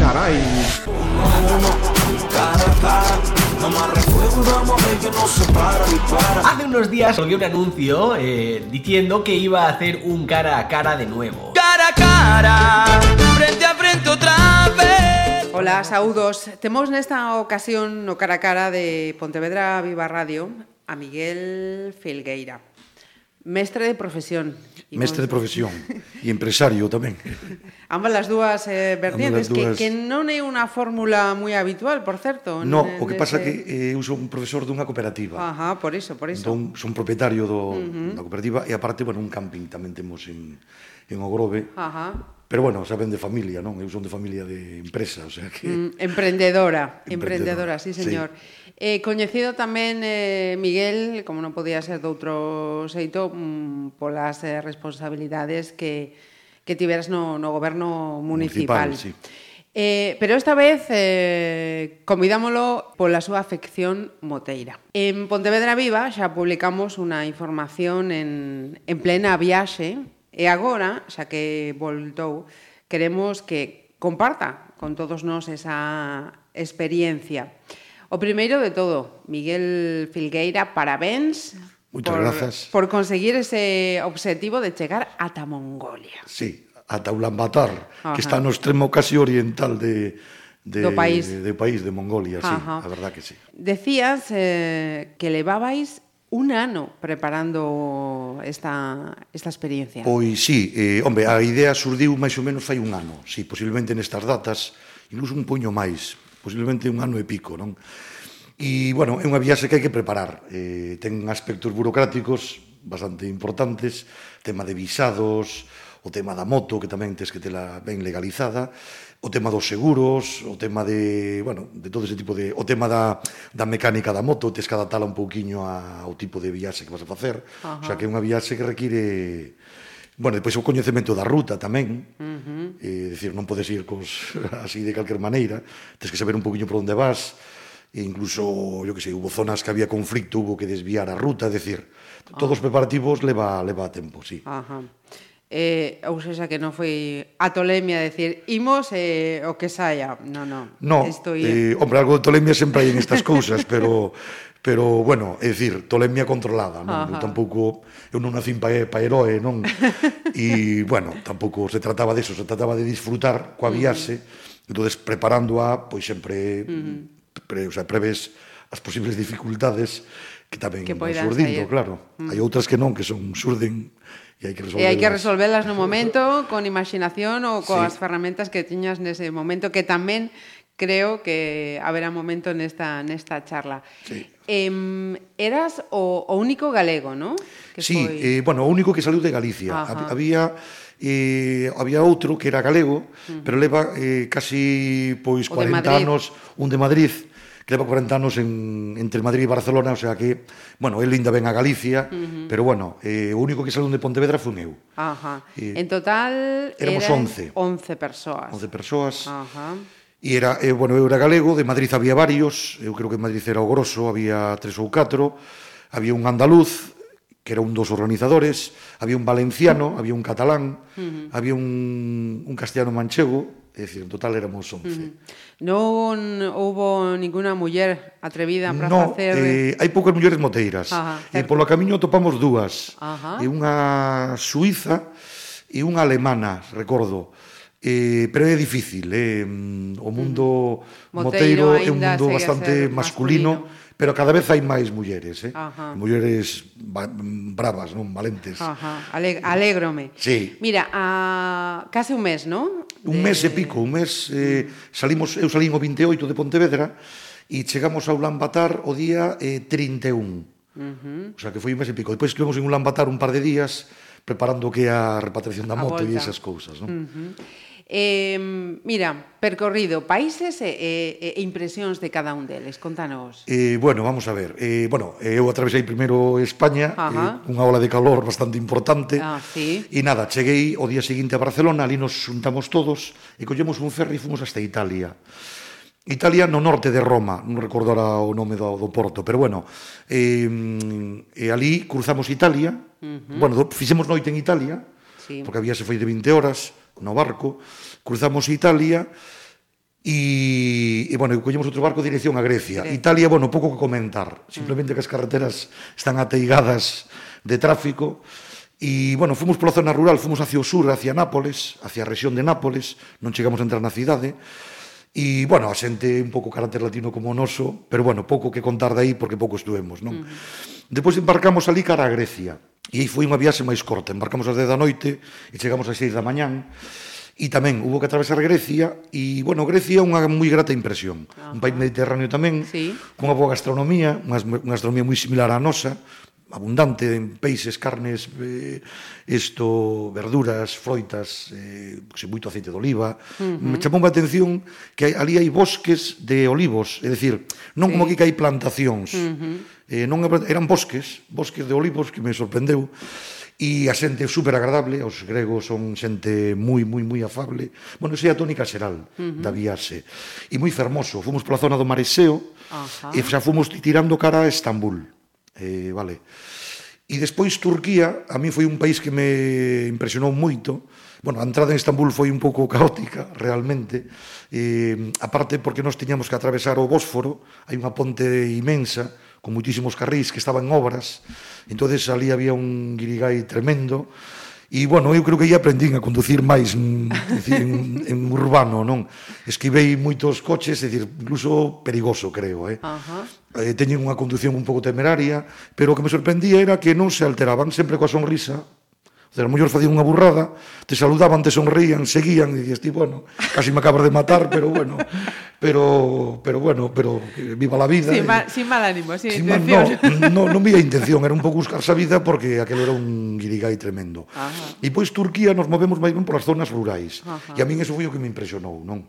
Carai. Hace unos días salió un anuncio eh, diciendo que iba a hacer un cara a cara de nuevo. Cara a cara, frente a frente outra vez. Ola, saúdos. Temos nesta ocasión no cara a cara de Pontevedra Viva Radio a Miguel Filgueira. Mestre de profesión. Mestre de profesión e empresario tamén. Ambas as dúas eh, vertientes, dúas... Que, que non é unha fórmula moi habitual, por certo. No, o que pasa ese... que eh, eu son un profesor dunha cooperativa. Ajá, por iso, por iso. Entón, son propietario do, uh -huh. da cooperativa e aparte, bueno, un camping tamén temos en, en Ogrove. Ajá. Pero bueno, saben de familia, non? Eu son de familia de empresa, o sea que... Mm, emprendedora, emprendedora, emprendedora, sí, señor. Sí. Eh, coñecido tamén eh, Miguel, como non podía ser doutro xeito, mm, polas eh, responsabilidades que, que tiveras no, no goberno municipal. municipal sí. Eh, pero esta vez eh, convidámolo pola súa afección moteira. En Pontevedra Viva xa publicamos unha información en, en plena viaxe e agora, xa que voltou, queremos que comparta con todos nós esa experiencia. O primeiro de todo, Miguel Filgueira, parabéns. Moitas por, grazas. Por conseguir ese objetivo de chegar ata Mongolia. Sí, ata Ulaanbaatar, Ajá. que está no extremo casi oriental de, de, do país. De, de país de Mongolia, Ajá. a verdad que sí. Decías eh, que levabais un ano preparando esta, esta experiencia. Pois sí, eh, hombre, a idea surdiu máis ou menos fai un ano, sí, posiblemente nestas datas, incluso un poño máis, posiblemente un ano e pico, non? E, bueno, é unha viaxe que hai que preparar. Eh, ten aspectos burocráticos bastante importantes, tema de visados, o tema da moto, que tamén tes que tela ben legalizada, o tema dos seguros, o tema de, bueno, de todo ese tipo de... O tema da, da mecánica da moto, tes que adaptala un pouquiño a, ao tipo de viaxe que vas a facer. Uh -huh. O sea, que é unha viaxe que require Bueno, depois o coñecemento da ruta tamén, uh -huh. eh, decir, non podes ir cos, así de calquer maneira, tens que saber un poquinho por onde vas, e incluso, yo que sei, hubo zonas que había conflicto, hubo que desviar a ruta, decir, todos os ah. preparativos leva, leva tempo, sí. Ajá. Uh -huh eh, ou seja, que non foi a tolemia decir, imos eh, o que saia. No, no. no Esto eh, hombre, algo de tolemia sempre hai estas cousas, pero pero bueno, é dicir, tolemia controlada, non? Ajá. Eu tampouco eu non nacín pa, pa heroe, non? E bueno, tampouco se trataba de eso, se trataba de disfrutar coa viaxe. Uh -huh. Entonces preparando a, pois sempre uh -huh. pre, o sea, preves as posibles dificultades que tamén que van surdindo, claro. Mm. Hai outras que non, que son surden e hai que resolvelas. E hai que resolvelas no momento, con imaginación ou coas sí. ferramentas que tiñas nese momento, que tamén creo que haberá momento nesta, nesta charla. Sí. Eh, eras o, o único galego, non? Sí, foi... eh, bueno, o único que saliu de Galicia. Ajá. Había eh, había outro que era galego, mm. pero leva eh, casi pois o 40 anos un de Madrid que leva 40 anos en, entre Madrid e Barcelona, o sea que, bueno, él linda ben a Galicia, uh -huh. pero bueno, eh, o único que salón de Pontevedra fun eu. Ajá. Eh, en total éramos 11. 11 persoas. 11 persoas. Ajá. E era, eh, bueno, eu era galego, de Madrid había varios, eu creo que en Madrid era o grosso, había tres ou catro, había un andaluz, que era un dos organizadores, había un valenciano, había un catalán, uh -huh. había un, un castellano manchego, É dicir, en total éramos 11. Uh -huh. Non houbo ninguna muller atrevida para no, facer... eh, hai poucas mulleres moteiras. Ajá, eh, certo. e polo camiño topamos dúas. Ajá. E unha suiza e unha alemana, recordo. Eh, pero é difícil, eh? Mm, o mundo uh -huh. moteiro, moteiro é un mundo bastante masculino, masculino pero cada vez hai máis mulleres, eh? Ajá. mulleres bravas, non valentes. Ajá. Aleg alégrome. Sí. Mira, a... case un mes, non? De... Un mes e pico, un mes, eh, salimos, eu salín o 28 de Pontevedra e chegamos a Ulan Batar o día eh, 31. Uh -huh. O sea, que foi un mes e pico. Depois estivemos en Ulan Batar un par de días preparando que a repatriación da moto e esas cousas, non? Uh -huh. Eh, mira, percorrido países e, e, e impresións de cada un deles, contanos. Eh, bueno, vamos a ver. Eh, bueno, eh, eu atravesei primeiro España, eh, Ajá. eh, unha ola de calor bastante importante. Ah, sí. E nada, cheguei o día seguinte a Barcelona, ali nos juntamos todos e collemos un ferry e fomos hasta Italia. Italia no norte de Roma, non recordo ahora o nome do, do porto, pero bueno, eh, e ali cruzamos Italia, uh -huh. bueno, do, fixemos noite en Italia, sí. porque había se foi de 20 horas, no barco, cruzamos Italia e, e bueno, collemos outro barco dirección a Grecia. Sí. Italia, bueno, pouco que comentar, simplemente que as carreteras están ateigadas de tráfico, E, bueno, fomos pola zona rural, fomos hacia o sur, hacia Nápoles, hacia a región de Nápoles, non chegamos a entrar na cidade, E, bueno, a xente un pouco carácter latino como o noso, pero, bueno, pouco que contar dai porque pouco estuemos, non? Uh -huh. Depois embarcamos ali cara a Grecia. E foi unha viaxe máis corta, embarcamos ás 10 da noite e chegamos ás 6 da mañán. E tamén hubo que atravesar Grecia e, bueno, Grecia é unha moi grata impresión. Ajá. Un país mediterráneo tamén, sí. unha boa gastronomía, unha, unha gastronomía moi similar á nosa, abundante en peixes, carnes, eh, esto, verduras, froitas, eh, se moito aceite de oliva. Uh -huh. Me chamou a atención que ali hai bosques de olivos, é dicir, non sí. como aquí que hai plantacións. Uh -huh. eh, non eran bosques, bosques de olivos que me sorprendeu e a xente super agradable, os gregos son xente moi, moi, moi afable. Bueno, esa é a tónica xeral uh -huh. da viaxe. E moi fermoso, fomos pola zona do Mareseo, uh -huh. e xa fomos tirando cara a Estambul. Eh, vale. E despois Turquía, a mí foi un país que me impresionou moito. Bueno, a entrada en Estambul foi un pouco caótica, realmente. Eh, aparte porque nós tiñamos que atravesar o Bósforo, hai unha ponte imensa, con muitísimos carrís que estaban en obras. entonces ali había un guirigay tremendo E, bueno, eu creo que aí aprendín a conducir máis mm, dicir, en, en urbano, non? Esquivei moitos coches, é dicir, incluso perigoso, creo, eh? Ajá. Eh, teñen unha conducción un pouco temeraria, pero o que me sorprendía era que non se alteraban sempre coa sonrisa, Dizer, a mellor facían unha burrada, te saludaban, te sonrían, seguían, e dices, ti, bueno, casi me acabas de matar, pero bueno, pero, pero bueno, pero eh, viva la vida. Sin, ma, sin mal ánimo, sin, sin intención. Mal, no, no, non vía intención, era un pouco buscarse a vida porque aquilo era un guirigay tremendo. Ajá. E pois Turquía nos movemos máis ben polas zonas rurais. Ajá. E a min eso foi o que me impresionou, non?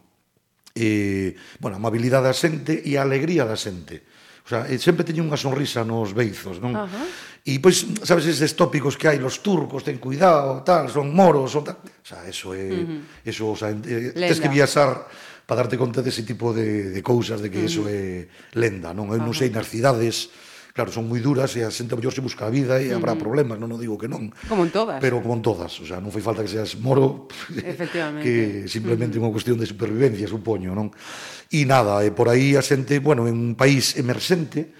E, eh, bueno, a amabilidade da xente e a alegría da xente. O sea, eh, sempre teño unha sonrisa nos beizos, non? Ajá. E pois, sabes, eses tópicos que hai, los turcos, ten cuidado, tal, son moros, son tal. O sea, eso é, uh -huh. eso, o sea, eh, tes que viaxar para darte conta dese tipo de, de cousas, de que uh -huh. eso é lenda, non? Eu non sei nas cidades, Claro, son moi duras e a xente mellor se busca a vida e habrá problemas, non, non digo que non. Como en todas. Pero como en todas, o sea, non foi falta que seas moro, Efectivamente. que simplemente unha cuestión de supervivencia, supoño, non? E nada, e por aí a xente, bueno, en un país emerxente,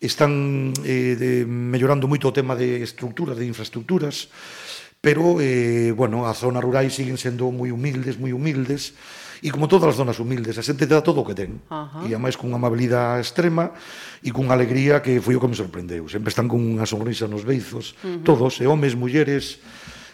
están eh, de, mellorando moito o tema de estructuras, de infraestructuras, pero, eh, bueno, as zonas rurais siguen sendo moi humildes, moi humildes, E como todas as zonas humildes, a xente te dá todo o que ten. Uh -huh. E ademais cunha amabilidade extrema e cunha alegría que foi o que me sorprendeu. Sempre están con unha sonrisa nos beizos, uh -huh. todos, e homes, mulleres,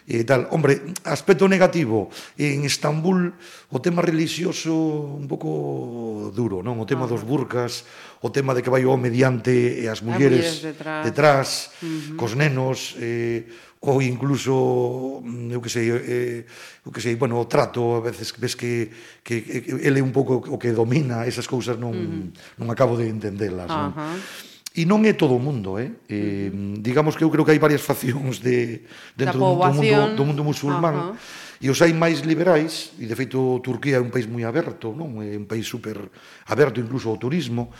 e tal. Hombre, aspecto negativo, en Estambul o tema religioso un pouco duro, non? O tema dos burcas, o tema de que vai o home diante e as mulleres detrás, detrás uh -huh. cos nenos, eh, ou incluso mm, eu que sei, eh, eu que sei, bueno, o trato a veces ves que que, que ele é un pouco o que domina esas cousas non uh -huh. non acabo de entendelas, uh -huh. non? E non é todo o mundo, eh? eh uh -huh. digamos que eu creo que hai varias faccións de dentro do, do mundo do mundo musulmán. Uh -huh. E os hai máis liberais, e de feito Turquía é un país moi aberto, non? É un país super aberto incluso ao turismo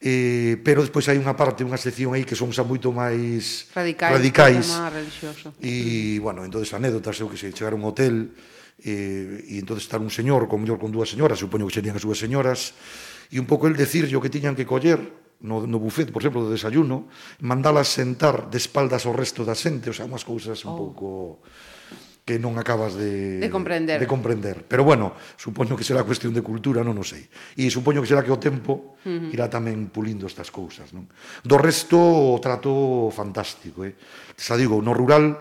eh, pero despois hai unha parte, unha sección aí que son xa moito máis radicais, radicais. religioso. E, bueno, entonces anécdotas, eu que sei, chegar a un hotel eh, e entonces estar un señor, con mellor con dúas señoras, supoño que serían as súas señoras, e un pouco el decir o que tiñan que coller no, no buffet, por exemplo, do desayuno, mandalas sentar de espaldas ao resto da xente, o sea, unhas cousas un oh. pouco que non acabas de, de, comprender. de comprender. Pero bueno, supoño que será cuestión de cultura, non o sei. E supoño que será que o tempo uh -huh. irá tamén pulindo estas cousas. Non? Do resto, o trato fantástico. Eh? Xa digo, no rural,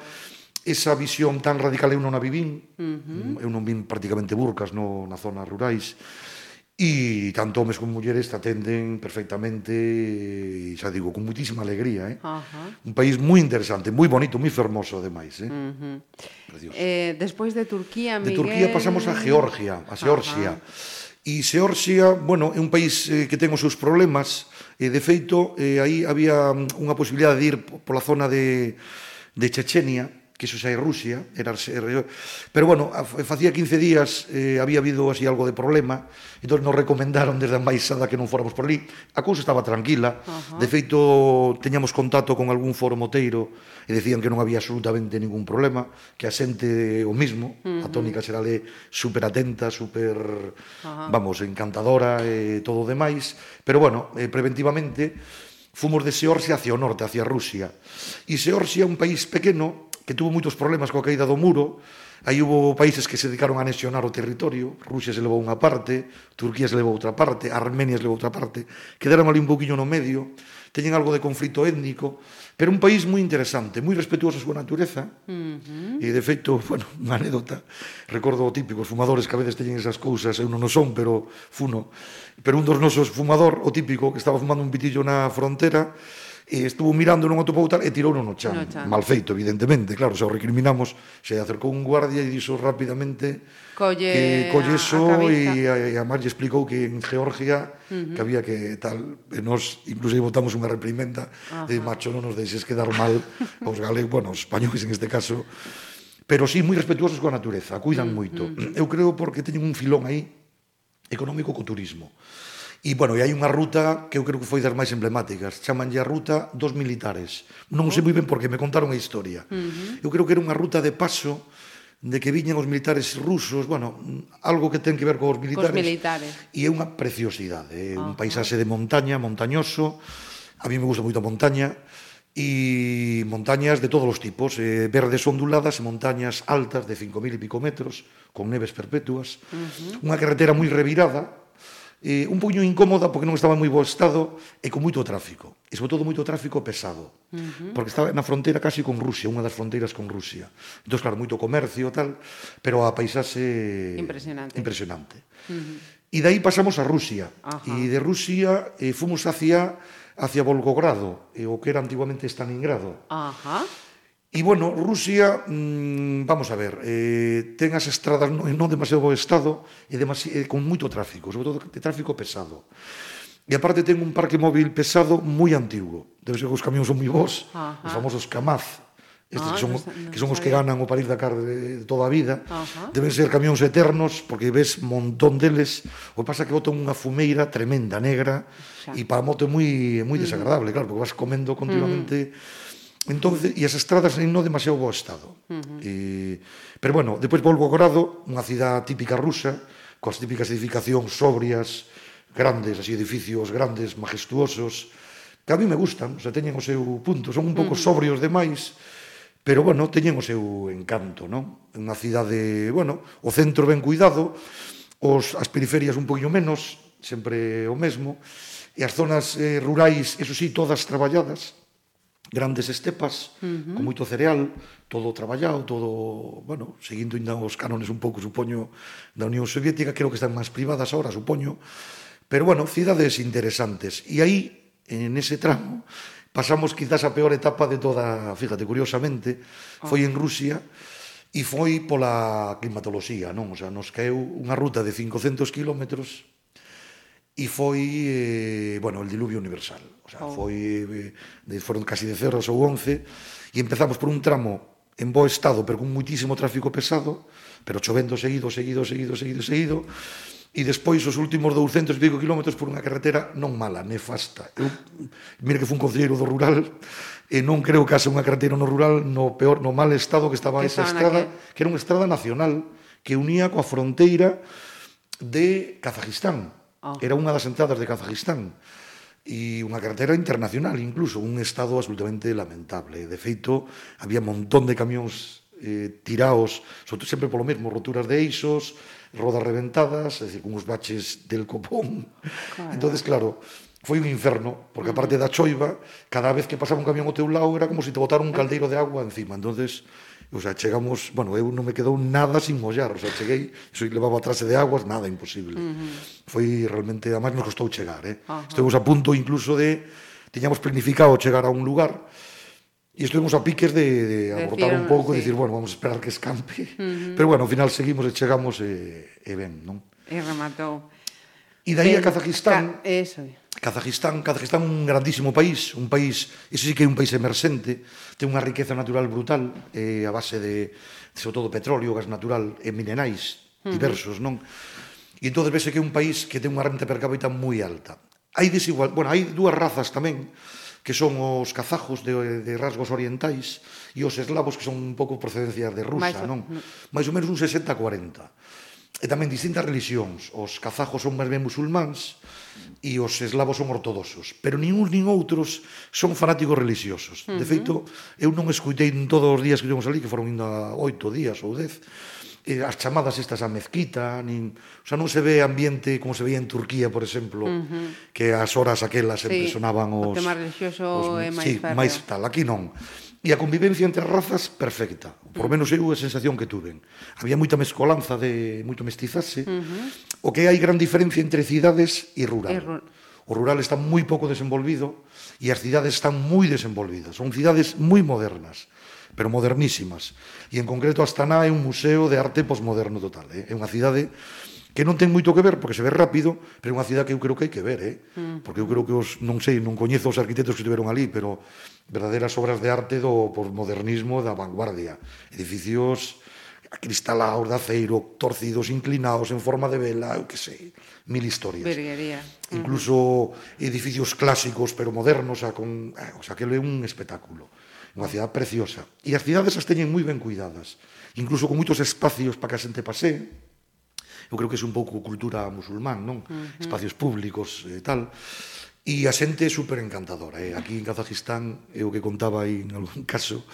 esa visión tan radical eu non a vivín. Uh -huh. Eu non vin prácticamente burcas no, na zona rurais. E tanto homes como mulleres te atenden perfectamente, e xa digo, con muitísima alegría, eh? Uh -huh. Un país moi interesante, moi bonito, moi fermoso ademais, eh? Uh -huh. Precioso. Eh, despois de Turquía, Miguel... De Turquía pasamos a Georgia, a Xeorxia. Uh -huh. E Xeorxia, bueno, é un país eh, que ten os seus problemas, e de feito, eh, aí había mm, unha posibilidade de ir pola zona de, de Chechenia, que iso xa é Rusia, era, era pero bueno, facía 15 días eh, había habido así algo de problema, entón nos recomendaron desde a embaixada que non fóramos por ali. A cousa estaba tranquila, uh -huh. de feito teñamos contacto con algún foro moteiro e decían que non había absolutamente ningún problema, que a xente o mismo, uh -huh. a tónica xeral é super atenta, super, uh -huh. vamos, encantadora e todo o demais, pero bueno, eh, preventivamente fomos de Seorgia hacia o norte, hacia Rusia. E Seorgia é un país pequeno, que tuvo moitos problemas coa caída do muro, aí hubo países que se dedicaron a anexionar o territorio, Rusia se levou unha parte, Turquía se levou outra parte, Armenia se levou outra parte, quedaron ali un poquinho no medio, teñen algo de conflito étnico, pero un país moi interesante, moi respetuoso a súa natureza, uh -huh. e de feito, bueno, unha anécdota, recordo o típico, os fumadores que a veces teñen esas cousas, eu non o son, pero funo, pero un dos nosos fumador, o típico, que estaba fumando un pitillo na frontera, e estuvo mirando, non atopou tal, e tirou no chan. No chan. Mal feito, evidentemente, claro, se o recriminamos, se acercou un guardia e dixo rapidamente colle, que colle eso e a, e a Mar lle explicou que en Georgia uh -huh. que había que tal, e nos incluso votamos unha reprimenda uh -huh. de macho, non nos deixes quedar mal aos galegos, bueno, os españoles en este caso, pero sí moi respetuosos coa natureza, cuidan moito. Eu creo porque teñen un filón aí económico co turismo. E, bueno, e hai unha ruta que eu creo que foi das máis emblemáticas. Chamanlle a ruta dos militares. Non sei moi ben porque me contaron a historia. Eu creo que era unha ruta de paso de que viñan os militares rusos, bueno, algo que ten que ver cos militares. Cos militares. E é unha preciosidade, é un paisaxe de montaña, montañoso. A mí me gusta moito a montaña e montañas de todos os tipos, eh, verdes onduladas e montañas altas de 5.000 e pico metros, con neves perpetuas, uh -huh. unha carretera moi revirada, eh, un poquinho incómoda porque non estaba en moi bo estado e con moito tráfico. E sobre todo moito tráfico pesado. Uh -huh. Porque estaba na fronteira casi con Rusia, unha das fronteiras con Rusia. Entón, claro, moito comercio e tal, pero a paisaxe... Impresionante. Impresionante. Uh -huh. E dai pasamos a Rusia. Ajá. E de Rusia eh, fomos hacia hacia Volgogrado, eh, o que era antiguamente Stalingrado. Ajá. E, bueno, Rusia, mmm, vamos a ver, eh, ten as estradas non, non demasiado bo estado e demasi, eh, con moito tráfico, sobre todo de tráfico pesado. E aparte ten un parque móvil pesado moi antigo. Debe ser que os camións son moi bons, Ajá. os famosos Kamaz, estes ah, que son, no, que son os que ganan o París Dakar de, de toda a vida. Ajá. Deben ser camións eternos, porque ves montón deles. O que pasa que botan unha fumeira tremenda, negra, xa. e para a moto é moi, moi mm. desagradable, mm. claro, porque vas comendo continuamente... Mm Entón, e as estradas en non demasiado bo estado. Uh -huh. e, pero bueno, depois volvo a Grado, unha cidade típica rusa, coas típicas edificacións sobrias, grandes, así edificios grandes, majestuosos, que a mí me gustan, o sea, teñen o seu punto, son un pouco uh -huh. sobrios demais, pero bueno, teñen o seu encanto, non? Unha cidade, bueno, o centro ben cuidado, os, as periferias un poquinho menos, sempre o mesmo, e as zonas eh, rurais, eso sí, todas traballadas, grandes estepas, uh -huh. con moito cereal, todo traballado, todo, bueno, seguindo ainda os cánones un pouco, supoño, da Unión Soviética, creo que están máis privadas agora, supoño, pero, bueno, cidades interesantes. E aí, en ese tramo, pasamos quizás a peor etapa de toda, fíjate, curiosamente, oh. foi en Rusia, e foi pola climatoloxía, non? O sea, nos caeu unha ruta de 500 kilómetros e foi, eh, bueno, el diluvio universal sea, oh. foi, de, foron casi de cerros ou 11, e empezamos por un tramo en bo estado, pero con muitísimo tráfico pesado, pero chovendo seguido, seguido, seguido, seguido, seguido, e despois os últimos 200 pico kilómetros por unha carretera non mala, nefasta. Eu, mira que fui un concelleiro do rural, e non creo que haxa unha carretera no rural no peor, no mal estado que estaba que esa estrada, que... que era unha estrada nacional que unía coa fronteira de Kazajistán. Oh. Era unha das entradas de Kazajistán e unha carretera internacional incluso, un estado absolutamente lamentable. De feito, había un montón de camións eh, tiraos, sobre sempre polo mesmo, roturas de eixos, rodas reventadas, é dicir, uns baches del copón. Claro. entonces claro, foi un inferno, porque aparte da choiva, cada vez que pasaba un camión ao teu lado era como se si te botara un eh. caldeiro de agua encima. entonces O sea, chegamos, bueno, eu non me quedou nada sin mollar, o sea, cheguei, eso levaba trase de aguas, nada imposible. Uh -huh. Foi realmente, además nos costou chegar, eh. Uh -huh. Estuvimos a punto incluso de tiñamos planificado chegar a un lugar e estuvimos a piques de, de abortar Decíamos, un pouco sí. e dicir, bueno, vamos a esperar que escampe. Uh -huh. Pero bueno, ao final seguimos e chegamos e, e ben, non? E rematou. E daí eh, a Kazajistán... Ca eso Kazajistán, Kazajistán é un grandísimo país, un país, ese sí que é un país emerxente, ten unha riqueza natural brutal, eh, a base de, sobre todo, petróleo, gas natural e minerais diversos, non? E entón vese que é un país que ten unha renta per cápita moi alta. Hai desigual, bueno, hai dúas razas tamén, que son os kazajos de, de rasgos orientais e os eslavos que son un pouco procedencias de rusa, máis, non? No. Ou menos un 60-40 e tamén distintas religións. Os kazajos son máis ben musulmáns e os eslavos son ortodoxos, pero nin uns nin outros son fanáticos religiosos. Uh -huh. De feito, eu non escuitei en todos os días que tivemos ali, que foron ainda oito días ou dez, eh, as chamadas estas á mezquita, nin, o sea, non se ve ambiente como se veía en Turquía, por exemplo, uh -huh. que as horas aquelas sempre sí, sonaban os... O tema religioso os, é máis sí, máis tal, aquí non. E a convivencia entre razas perfecta. Por menos eu a sensación que tuven. Había moita mescolanza de moito mestizaxe. Uh -huh. O que hai gran diferencia entre cidades e rural. E ru o rural está moi pouco desenvolvido e as cidades están moi desenvolvidas. Son cidades moi modernas, pero modernísimas. E en concreto Astana é un museo de arte posmoderno total, eh? é unha cidade que non ten moito que ver porque se ve rápido, pero é unha cidade que eu creo que hai que ver, eh? Mm. Porque eu creo que os non sei, non coñezo os arquitectos que estiveron ali, pero verdadeiras obras de arte do posmodernismo da vanguardia. Edificios acristalados de aceiro, torcidos, inclinados en forma de vela, eu que sei, mil historias. Virguería. Incluso edificios clásicos pero modernos, a con, eh, o sea, que é un espectáculo. Unha cidade preciosa. E as cidades as teñen moi ben cuidadas, incluso con moitos espacios para que a xente pasee, eu creo que é un pouco cultura musulmán, non? Uh -huh. Espacios públicos e tal. E a xente é super encantadora. Eh? Aquí en Kazajistán, é o que contaba aí en algún caso,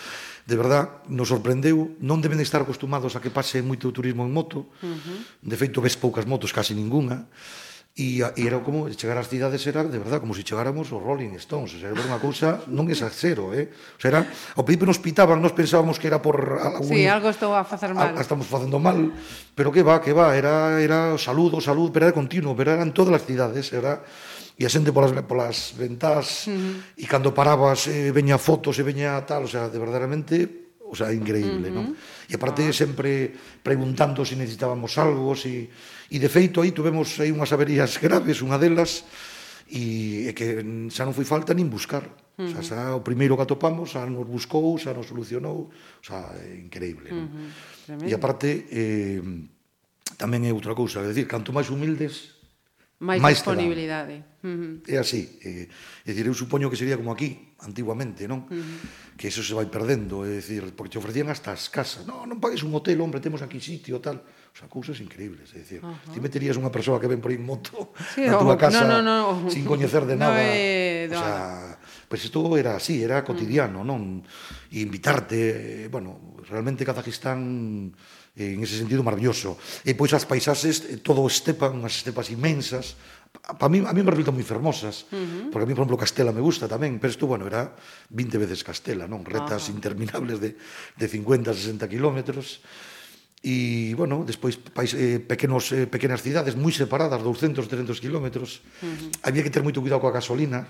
de verdad, nos sorprendeu, non deben estar acostumados a que pase moito turismo en moto, uh -huh. de feito ves poucas motos, casi ninguna, E, e era como chegar ás cidades era de verdad como se si chegáramos os Rolling Stones, o sea, era unha cousa non exagero, eh? O sea, era, ao principio nos pitaban, nos pensábamos que era por algún, Sí, algo estou a facer mal. A, a estamos facendo mal, pero que va, que va, era era saludo, saludo, pero era continuo, pero eran todas as cidades, era e a xente polas, polas ventás uh -huh. e cando parabas eh, veña fotos e veña tal, o sea, de verdadeiramente o sea, increíble, uh -huh. non? E aparte uh -huh. sempre preguntando se si necesitábamos algo, se si E de feito aí tuvemos aí unhas averías graves, unha delas, e e que xa non foi falta nin buscar. Uh -huh. O sea, xa o primeiro que atopamos, xa nos buscou, xa nos solucionou, o sea, é increíble. Uh -huh. Non? E aparte, eh, tamén é outra cousa, é dicir, canto máis humildes, máis, máis disponibilidade. Uh -huh. É así. Eh, é dicir, eu supoño que sería como aquí, antiguamente, non? Uh -huh. Que eso se vai perdendo, é dicir, porque te ofrecían hasta as casas. Non, non pagues un hotel, hombre, temos aquí sitio, tal. O sea, cousas increíbles, é dicir, uh -huh. ti meterías unha persoa que ven por aí en moto sí, na túa casa no, no, no. sin coñecer de nada. No, eh. O sea, pues isto era así, era cotidiano, uh -huh. non? E invitarte, eh, bueno, realmente Kazajistán Eh, en ese sentido maravilloso. E pois as paisaxes, eh, todo estepa, unhas estepas inmensas, pa mí, a mí me resultan moi fermosas, uh -huh. porque a mí, por exemplo, Castela me gusta tamén, pero isto, bueno, era 20 veces Castela, non? Retas uh -huh. interminables de, de 50, 60 kilómetros, e, bueno, despois pais, eh, pequenos, eh, pequenas cidades moi separadas, 200, 300 kilómetros, uh -huh. había que ter moito cuidado coa gasolina,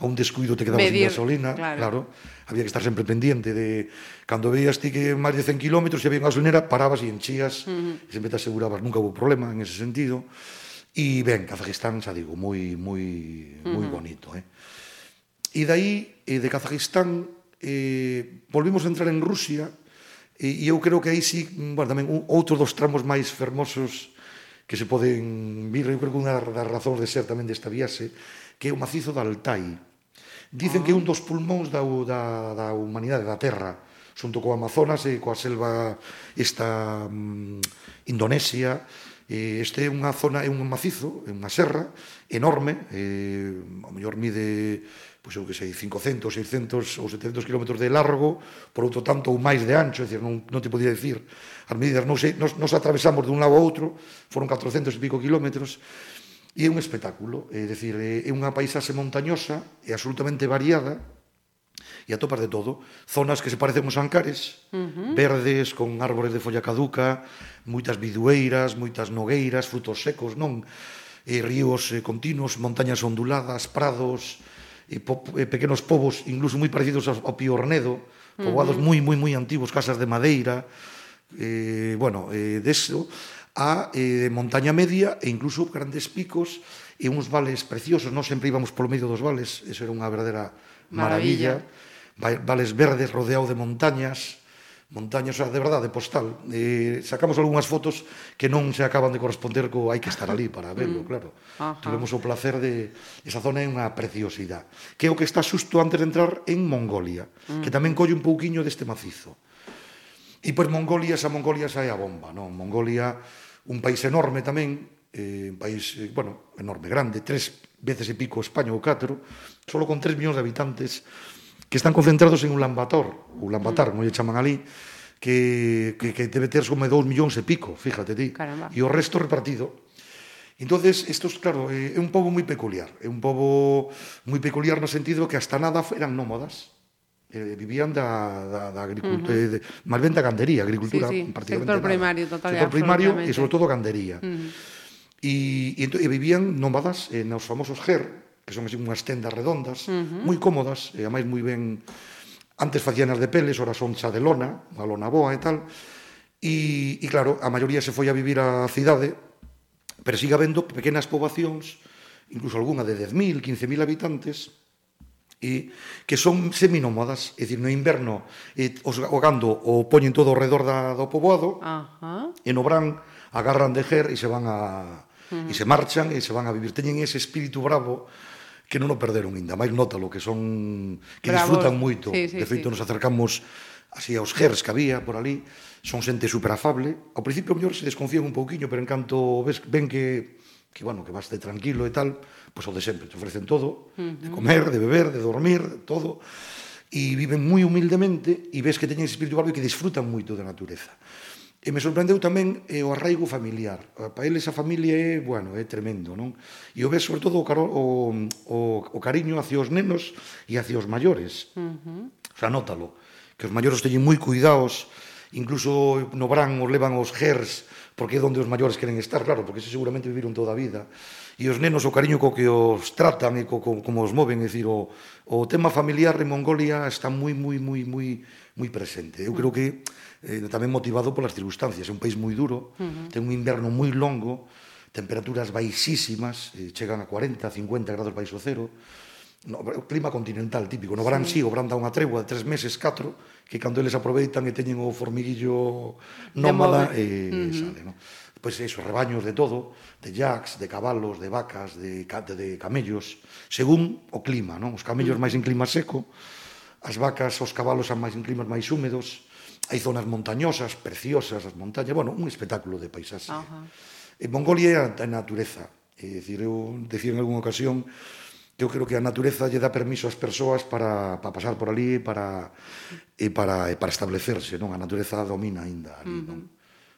a un descuido te quedabas Medir, sin gasolina, claro. claro. Había que estar sempre pendiente de cando veías ti que máis de 100 km se había unha gasolinera, parabas e enchías, uh -huh. e sempre te asegurabas, nunca houve problema en ese sentido. E ben, Kazajistán, xa digo, moi moi moi bonito, eh. E dai, eh, de Kazajistán, eh, volvimos a entrar en Rusia, e, e eu creo que aí sí, bueno, tamén un, outro dos tramos máis fermosos que se poden vir, eu creo que unha das razóns de ser tamén desta viaxe, que é o macizo da Altai, Dicen ah. que é un ah. dos pulmóns da, da, da humanidade, da Terra, xunto co Amazonas e coa selva esta mm, Indonesia, e este é unha zona, é un macizo, é unha serra enorme, eh, ao mellor mide pois eu que sei, 500, 600 ou 700 km de largo, por outro tanto ou máis de ancho, é dicir, non, non te podía dicir. As medidas, non sei, nos, nos atravesamos de un lado a outro, foron 400 e pico kilómetros, E é un espectáculo, é dicir, é unha paisaxe montañosa e absolutamente variada, e atopas de todo, zonas que se parecen aos ancares, uh -huh. verdes, con árbores de folla caduca, moitas bidueiras, moitas nogueiras, frutos secos, non? E ríos eh, continuos, montañas onduladas, prados, e po, e pequenos povos, incluso moi parecidos ao, ao Piornedo, poboados uh -huh. moi, moi, moi antigos, casas de madeira, eh, bueno, eh, deso, de a eh, montaña media e incluso grandes picos e uns vales preciosos. Nós sempre íbamos polo medio dos vales, eso era unha verdadeira maravilla. maravilla. Vales verdes rodeado de montañas, montañas, o sea, de verdade, postal. Eh, sacamos algunhas fotos que non se acaban de corresponder co hai que estar ali para mm. verlo, claro. Ajá. Tivemos o placer de... Esa zona é unha preciosidade. Que é o que está xusto antes de entrar en Mongolia, mm. que tamén colle un pouquiño deste macizo. E pois Mongolia, esa Mongolia xa é a bomba, non? Mongolia, un país enorme tamén, eh, un país, eh, bueno, enorme, grande, tres veces e pico España ou catro, solo con tres millóns de habitantes, que están concentrados en Ulaanbaatar, Ulaanbaatar, mm. como lle chaman ali, que, que, que debe ter como dous millóns e pico, fíjate ti, Caramba. e o resto repartido. Entonces, estos, claro, eh, é un pobo moi peculiar, é un pobo moi peculiar no sentido que hasta nada eran nómadas, eh, vivían da, da, da agricultura, uh eh, -huh. de, máis ben da gandería, agricultura sí, sí. prácticamente sector nada. primario, total, sector primario e sobre todo gandería. Uh -huh. e, e, e vivían nómadas eh, nos famosos GER, que son así unhas tendas redondas, uh -huh. moi cómodas, e eh, máis moi ben antes facían as de peles, ora son xa de lona, unha lona boa e tal. E, e claro, a maioría se foi a vivir á cidade, pero siga habendo pequenas poboacións, incluso algunha de 10.000, 15.000 habitantes, e que son seminómadas, é dicir, no inverno eh, os, o gando o poñen todo ao redor da, do poboado Ajá. e no bran agarran de ger e se van a uh -huh. e se mm. marchan e se van a vivir. Teñen ese espírito bravo que non o perderon ainda, máis nótalo, que son que Bravos. disfrutan moito. Sí, sí, de feito, sí. nos acercamos así aos gers que había por ali, son xente superafable. Ao principio, mellor, se desconfían un pouquiño, pero en canto ves, ven que que bueno, que vas de tranquilo e tal, pois o de sempre, te ofrecen todo, uh -huh. de comer, de beber, de dormir, todo, e viven moi humildemente e ves que teñen espírito barrio que disfrutan moito da natureza. E me sorprendeu tamén eh, o arraigo familiar. Para eles a familia é, bueno, é tremendo, non? E o ves, sobre todo, o, caro, o, o, o cariño hacia os nenos e hacia os maiores. Uh -huh. O sea, nótalo. Que os maiores teñen moi cuidados, incluso no verán os levan os gers porque é onde os maiores queren estar, claro, porque se seguramente viviron toda a vida. E os nenos, o cariño co que os tratan e co, co, como os moven, é dicir, o, o tema familiar en Mongolia está moi, moi, moi, moi, moi presente. Eu creo que eh, tamén motivado polas circunstancias. É un país moi duro, uh -huh. ten un inverno moi longo, temperaturas baixísimas, eh, chegan a 40, 50 grados baixo cero, no, o clima continental típico. No verán sí. sí, o verán dá unha tregua de tres meses, catro, que cando eles aproveitan e teñen o formiguillo nómada e eh, uh -huh. sale, no? Pois pues eso, rebaños de todo, de jacks, de cabalos, de vacas, de, de, de camellos, según o clima, non? Os camellos uh -huh. máis en clima seco, as vacas, os cabalos son máis en climas máis húmedos, hai zonas montañosas, preciosas, as montañas, bueno, un espectáculo de paisaxe. Uh -huh. En Mongolia é a natureza, é dicir, eu decía en algunha ocasión eu creo que a natureza lle dá permiso ás persoas para, para pasar por ali para e para, e para establecerse, non? A natureza domina aínda ali, uh -huh. non?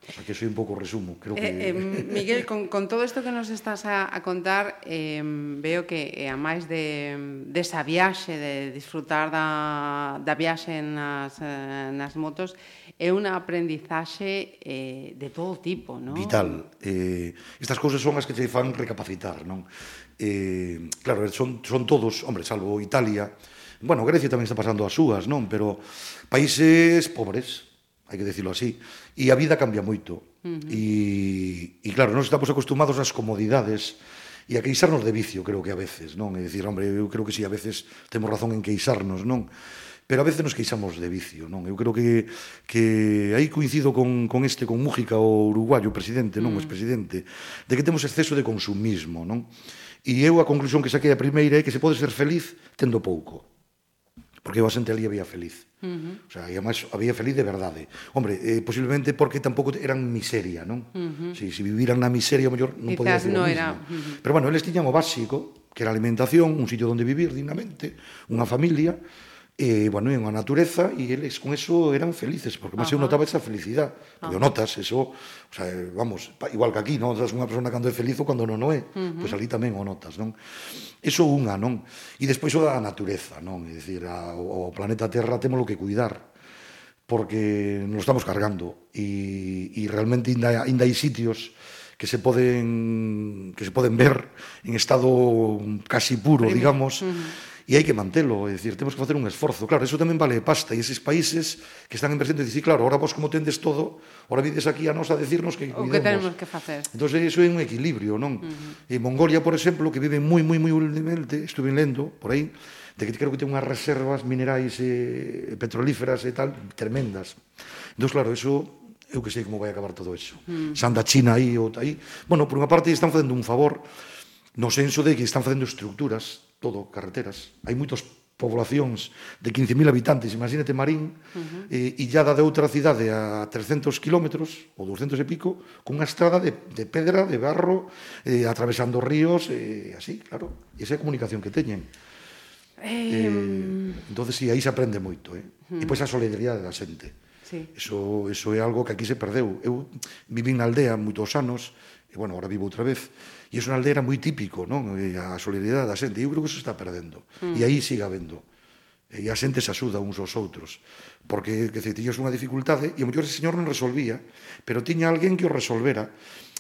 O sea, que soy un pouco resumo, creo que... Eh, eh, Miguel, con, con todo isto que nos estás a, a contar, eh, veo que, eh, a máis de, desa de viaxe, de disfrutar da, da viaxe nas, eh, nas motos, é unha aprendizaxe eh, de todo tipo, non? Vital. Eh, estas cousas son as que te fan recapacitar, non? Eh, claro, son, son todos, hombre, salvo Italia, bueno, Grecia tamén está pasando as súas, non? Pero países pobres, hai que decirlo así, e a vida cambia moito. Uh -huh. e, e claro, nós estamos acostumados ás comodidades e a queixarnos de vicio, creo que a veces, non? É dicir, hombre, eu creo que si sí, a veces temos razón en queixarnos, non? Pero a veces nos queixamos de vicio, non? Eu creo que, que aí coincido con, con este, con Mújica, o uruguayo, presidente, non? Uh -huh. O mm. expresidente, de que temos exceso de consumismo, non? E eu a conclusión que saquei a primeira é que se pode ser feliz tendo pouco. Porque eu a xente ali había feliz. Uh -huh. O sea, e además había feliz de verdade. Hombre, eh, posiblemente porque tampouco eran miseria, non? Uh -huh. Si, si viviran na miseria, o mellor non podía ser no era... Uh -huh. Pero bueno, eles tiñan o básico, que era alimentación, un sitio onde vivir dignamente, unha familia, E, bueno, en unha natureza e eles con eso eran felices, porque máis eu notaba esa felicidade. Porque notas, eso, o sea, vamos, igual que aquí, non? Notas unha persona cando é feliz ou cando non o é. Uh -huh. Pois pues ali tamén o notas, non? Eso unha, non? E despois o da natureza, non? É dicir, a, o planeta Terra temos que cuidar porque nos estamos cargando e, e realmente ainda, ainda hai sitios que se poden que se poden ver en estado casi puro, digamos, uh -huh e hai que mantelo, é dicir, temos que facer un esforzo. Claro, eso tamén vale pasta, e eses países que están invertindo, dicir, claro, ahora vos como tendes todo, ahora vides aquí a nos a decirnos que cuidemos. O que tenemos que facer. Entón, iso é un equilibrio, non? Uh -huh. E Mongolia, por exemplo, que vive moi, moi, moi humildemente, estuve lendo por aí, de que creo que ten unhas reservas minerais e petrolíferas e tal tremendas. Entón, claro, eso eu que sei como vai acabar todo eso. Mm. Se anda China aí ou aí. Bueno, por unha parte están facendo un favor no senso de que están facendo estructuras todo carreteras. Hai moitos poblacións de 15.000 habitantes, imagínate Marín, uh -huh. eh, illada de outra cidade a 300 kilómetros, ou 200 e pico, cunha estrada de, de pedra, de barro, eh, atravesando ríos, eh, así, claro. E esa é a comunicación que teñen. Eh... eh entonces, sí, aí se aprende moito, eh? Uh -huh. E pois a solidaridade da xente. Sí. Eso, eso é algo que aquí se perdeu. Eu vivín na aldea moitos anos, e, bueno, agora vivo outra vez, E iso na aldea era moi típico, non? E a solidaridade da xente. E eu creo que eso está perdendo. Mm. E aí siga habendo. E a xente se axuda uns aos outros. Porque, que se tiñas unha dificultade, e o mellor ese señor non resolvía, pero tiña alguén que o resolvera.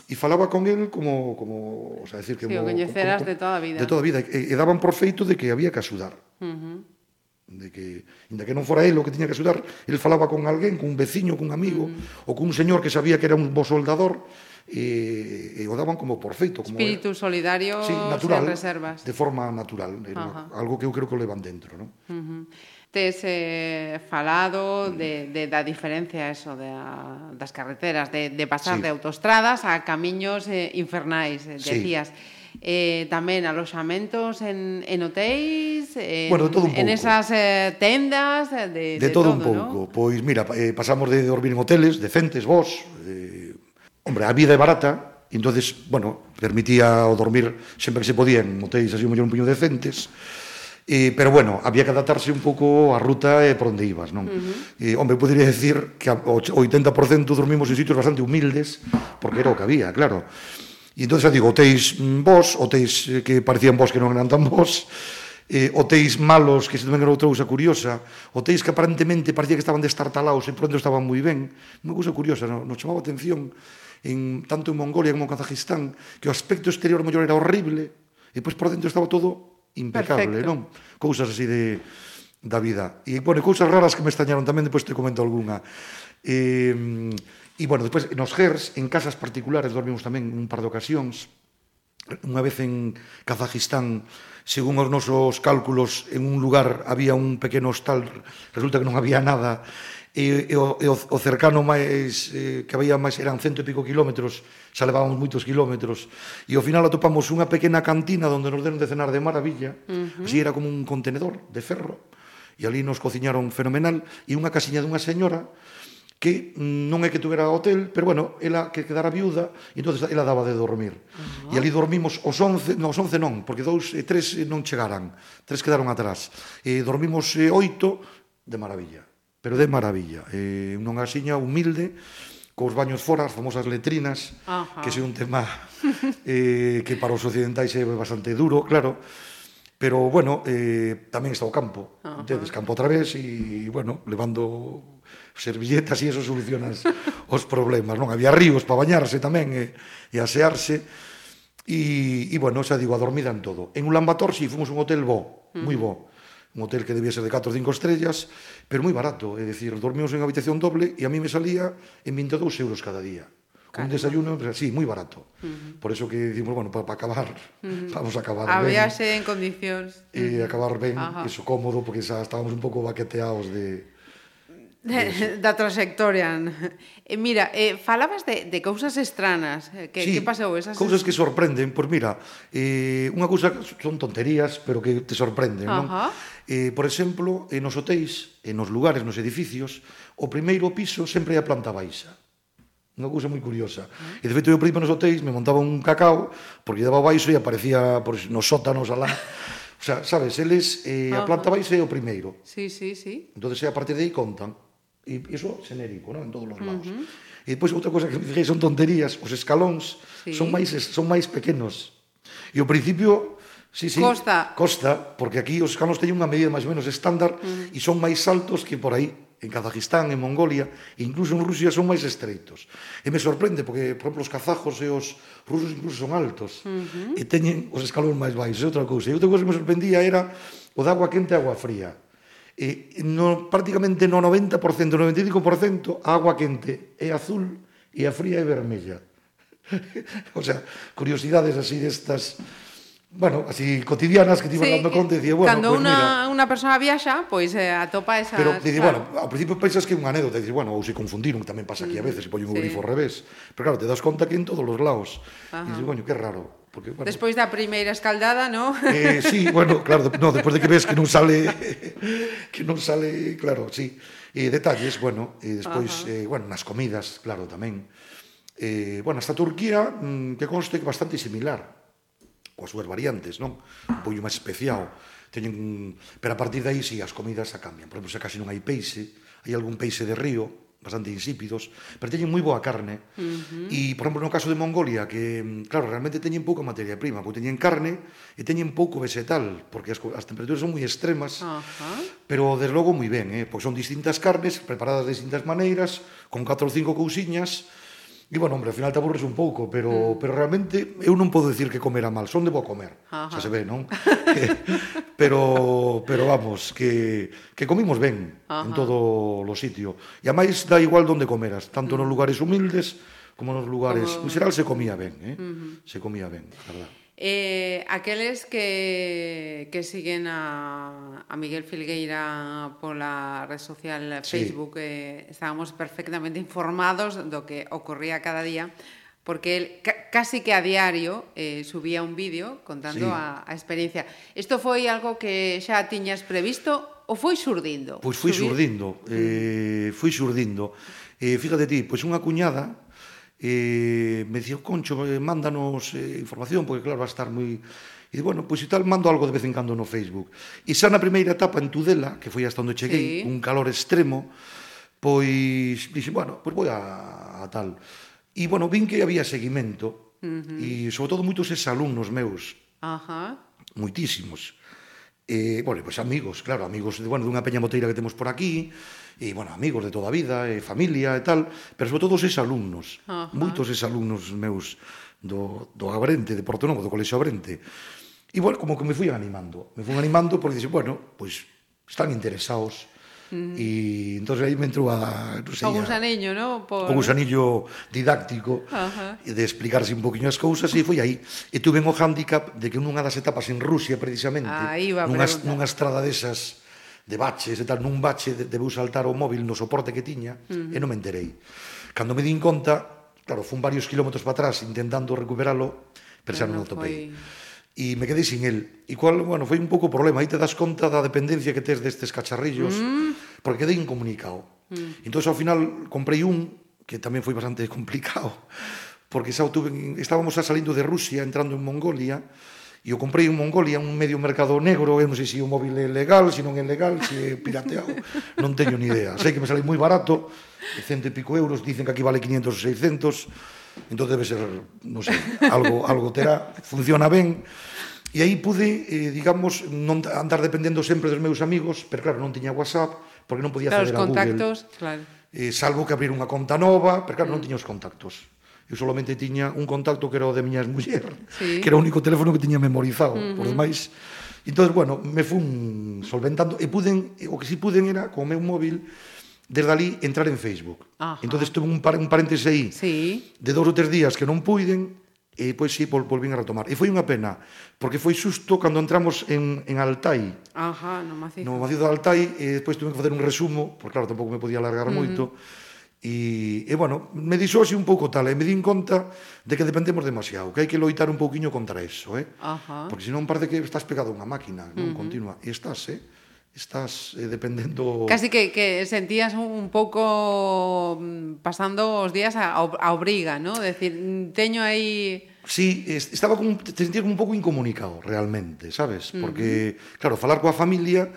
E falaba con él como... como o sea, decir, que sí, o coñeceras de toda a vida. De toda a vida. E, e daban por feito de que había que axudar. Uh -huh de que, inda que non fora el o que tiña que axudar, el falaba con alguén, con un veciño, cun amigo, mm. ou cun señor que sabía que era un bo soldador, e, e o daban como por feito. Como Espírito era, solidario sí, natural, sen reservas. De forma natural, era algo que eu creo que o levan dentro. Non? Uh -huh tes eh, falado mm. de, de, da diferencia eso a das carreteras, de, de pasar sí. de autostradas a camiños eh, infernais, eh, decías. Sí. Eh, tamén aloxamentos en, en hotéis, en, bueno, todo un pouco. en esas eh, tendas, eh, de, de, de todo, todo un pouco. ¿no? Pois mira, eh, pasamos de dormir en hoteles decentes vos, eh, Hombre, a vida é barata, entonces, bueno, permitía o dormir sempre que se podía en hotéis así mellor un puño decentes, E, pero bueno, había que adaptarse un pouco á ruta e por onde ibas, non? Uh -huh. E, hombre, poderia decir que o 80% dormimos en sitios bastante humildes, porque era o que había, claro. E entón, digo, hotéis mm, vos, hotéis eh, que parecían vos que non eran tan vos, eh, hotéis malos, que se tamén era outra cousa curiosa, hotéis que aparentemente parecía que estaban destartalados e pronto estaban moi ben, unha cousa curiosa, non? nos chamaba atención en, tanto en Mongolia como en Kazajistán, que o aspecto exterior mellor era horrible, e pois por dentro estaba todo impecable, Perfecto. non? Cousas así de da vida. E, bueno, cousas raras que me extrañaron tamén, depois te comento algunha. Eh, e, bueno, depois, nos GERS, en casas particulares, dormimos tamén un par de ocasións, unha vez en Kazajistán, según os nosos cálculos, en un lugar había un pequeno hostal, resulta que non había nada, e, e, o, e o cercano máis, eh, que había máis eran cento e pico kilómetros, xa levábamos moitos kilómetros, e ao final atopamos unha pequena cantina onde nos deron de cenar de maravilla, uh -huh. así era como un contenedor de ferro, e ali nos cociñaron fenomenal, e unha casiña dunha señora, que non é que tuvera hotel, pero bueno, ela que quedara viuda, e entonces ela daba de dormir. Uh -huh. E ali dormimos os 11, non, os 11 non, porque dous e tres non chegaran, tres quedaron atrás. E dormimos eh, oito de maravilla, pero de maravilla. Eh, non asiña humilde, cos baños fora, as famosas letrinas, uh -huh. que é un tema eh, que para os occidentais é bastante duro, claro, pero bueno, eh, tamén está o campo, uh -huh. campo outra vez, e, bueno, levando servilletas e eso solucionas os problemas, non? Había ríos para bañarse tamén e, e asearse, e, e bueno, xa digo, a dormida en todo. En Ulan Bator, si, sí, fomos un hotel bo, mm. moi bo, un hotel que debía ser de 4 ou 5 estrellas, pero moi barato, é dicir, dormimos en habitación doble e a mí me salía en 22 euros cada día. Un desayuno, sí, moi barato. Uh -huh. Por eso que decimos, bueno, para pa acabar, mm-hmm. uh -huh. vamos a acabar a ben. A en condicións. E mm-hmm. acabar ben, Ajá. eso cómodo, porque xa estábamos un pouco baqueteados de da trayectoria. Eh, mira, eh, falabas de, de cousas estranas. Eh, que, sí, que pasou? Esas cousas que sorprenden. Pois pues mira, eh, unha cousa son tonterías, pero que te sorprenden. Uh -huh. non? Eh, por exemplo, en nos hotéis, en eh, nos lugares, nos edificios, o primeiro piso sempre é a planta baixa. Unha cousa moi curiosa. Uh -huh. E de feito, eu primeiro nos hotéis me montaba un cacao, porque daba baixo e aparecía por, nos sótanos alá. O sea, sabes, eles, eh, a planta baixa é o primeiro. Sí, sí, sí. Entón, a partir de aí contan. E iso xenérico, non? En todos os lados. Uh -huh. E depois outra cosa que me fijei son tonterías, os escalóns sí. son máis son máis pequenos. E ao principio Sí, sí, costa. Costa, porque aquí os escalóns teñen unha medida máis ou menos estándar uh -huh. e son máis altos que por aí en Kazajistán, en Mongolia, incluso en Rusia son máis estreitos. E me sorprende porque, por exemplo, os kazajos e os rusos incluso son altos uh -huh. e teñen os escalóns máis baixos, é outra cousa. E outra cousa que me sorprendía era o de agua quente e agua fría eh, no, prácticamente no 90%, 95% a agua quente é azul e a fría é vermella. o sea, curiosidades así destas bueno, así cotidianas que te iban sí, dando conta e dicía, bueno, cando pues una, mira, una persona viaxa, pois pues, eh, atopa esa Pero dice, claro. bueno, ao principio pensas que é unha anécdota, dices, bueno, ou se confundiron, tamén pasa aquí a mm, veces, se poñen sí. o grifo ao revés. Pero claro, te das conta que en todos os lados. Ajá. E dices, coño, que raro. Porque, bueno, Despois da primeira escaldada, non? Eh, sí, bueno, claro, no, despois de que ves que non sale que non sale, claro, sí. E eh, detalles, bueno, e eh, despois uh -huh. eh, bueno, nas comidas, claro, tamén. Eh, bueno, hasta Turquía, mm, que conste que bastante similar coas súas variantes, non? Un pollo máis especial. Teñen, pero a partir de aí si sí, as comidas a cambian. Por exemplo, se casi non hai peixe, hai algún peixe de río, bastante insípidos, pero teñen moi boa carne. Uh -huh. E, por exemplo, no caso de Mongolia, que, claro, realmente teñen pouca materia prima, porque teñen carne e teñen pouco vegetal, porque as, as temperaturas son moi extremas, uh -huh. pero, desde logo, moi ben, eh? porque son distintas carnes, preparadas de distintas maneiras, con 4 ou 5 cousiñas, E, bueno, hombre, ao final te aburres un pouco, pero, mm. pero realmente eu non podo decir que comera mal, son de bo comer, Ajá. xa se ve, non? pero, pero vamos, que, que comimos ben Ajá. en todo o sitio. E a máis dá igual donde comeras, tanto mm. nos lugares humildes como nos lugares... Como... En xeral se comía ben, eh? Mm -hmm. Se comía ben, a verdad. Eh, aqueles que, que siguen a, a Miguel Filgueira pola red social Facebook sí. eh, estábamos perfectamente informados do que ocorría cada día porque él casi que a diario eh, subía un vídeo contando sí. a, a experiencia. Isto foi algo que xa tiñas previsto ou foi surdindo? Pois foi Subir... surdindo, eh, foi surdindo. Eh, fíjate ti, pois unha cuñada eh, me dicía, Concho, eh, mándanos eh, información, porque claro, va a estar moi... E bueno, pois pues, e tal, mando algo de vez en cando no Facebook. E xa na primeira etapa en Tudela, que foi hasta onde cheguei, sí. un calor extremo, pois dixen, bueno, pois pues, vou a, a tal. E bueno, vin que había seguimento, uh -huh. e sobre todo moitos exalumnos meus. Ajá. Uh -huh. Moitísimos eh, bueno, pois pues amigos, claro, amigos, de, bueno, dunha peña moteira que temos por aquí, e, bueno, amigos de toda a vida, e familia e tal, pero sobre todo os exalumnos, uh -huh. moitos exalumnos meus do, do Abrente, de Porto Novo, do Colexo Abrente. E, bueno, como que me fui animando, me fui animando porque, dixe, bueno, pois están interesados, E entonces aí me entrou a, non sei, o gusaniño, ¿no? Por... o gusanillo didáctico Ajá. Uh -huh. de explicarse un poquinho as cousas e foi aí. E tuve o handicap de que nunha das etapas en Rusia precisamente, ah, nunha, nunha estrada desas de baches e tal, nun bache debeu saltar o móvil no soporte que tiña. Uh -huh. e non me enterei. Cando me din conta, claro, fun varios kilómetros para atrás intentando recuperalo, pero xa non o topei. Foi e me quedei sin el. E cual, bueno, foi un pouco o problema. Aí te das conta da dependencia que tes destes cacharrillos mm porque quedei incomunicado. Mm. Entón, ao final, comprei un que tamén foi bastante complicado, porque xa tuve, estábamos xa salindo de Rusia, entrando en Mongolia, e o comprei en Mongolia, un medio mercado negro, eu non sei se o móvil é legal, se non é legal, se é pirateado, non teño ni idea. Sei que me sale moi barato, de cento e pico euros, dicen que aquí vale 500 ou 600, entón debe ser, non sei, algo, algo terá, funciona ben, E aí pude, eh, digamos, non andar dependendo sempre dos meus amigos, pero claro, non tiña WhatsApp, porque non podía claro, acceder a Google. Claro, os contactos, claro. Eh, salvo que abrir unha conta nova, pero claro, mm. non tiña os contactos. Eu solamente tiña un contacto que era o de miñas muller, sí. que era o único teléfono que tiña memorizado. Mm -hmm. Por demais, entón, bueno, me fun solventando e puden, o que si sí puden era, co meu móvil, desde ali entrar en Facebook. Ajá. Entonces tuve un, par, un paréntese aí sí. de dous ou tres días que non puiden, E pois si, sí, vol, volvín a retomar. E foi unha pena, porque foi xusto cando entramos en, en Altai. Ajá, no macizo. No macizo de Altai, e despois tuve que facer un resumo, porque claro, tampouco me podía alargar uh -huh. moito. E, e bueno, me dixo así un pouco tal, e me din conta de que dependemos demasiado, que hai que loitar un pouquiño contra eso, eh? Ajá. Porque senón parece que estás pegado a unha máquina, non uh -huh. continua, e estás, eh? estás eh, dependendo... Casi que, que sentías un pouco mm, pasando os días a, a obriga, ¿no? Decir, mm, teño aí Sí, estaba como, te sentía como un pouco incomunicado realmente, sabes? Porque, uh -huh. claro, falar coa familia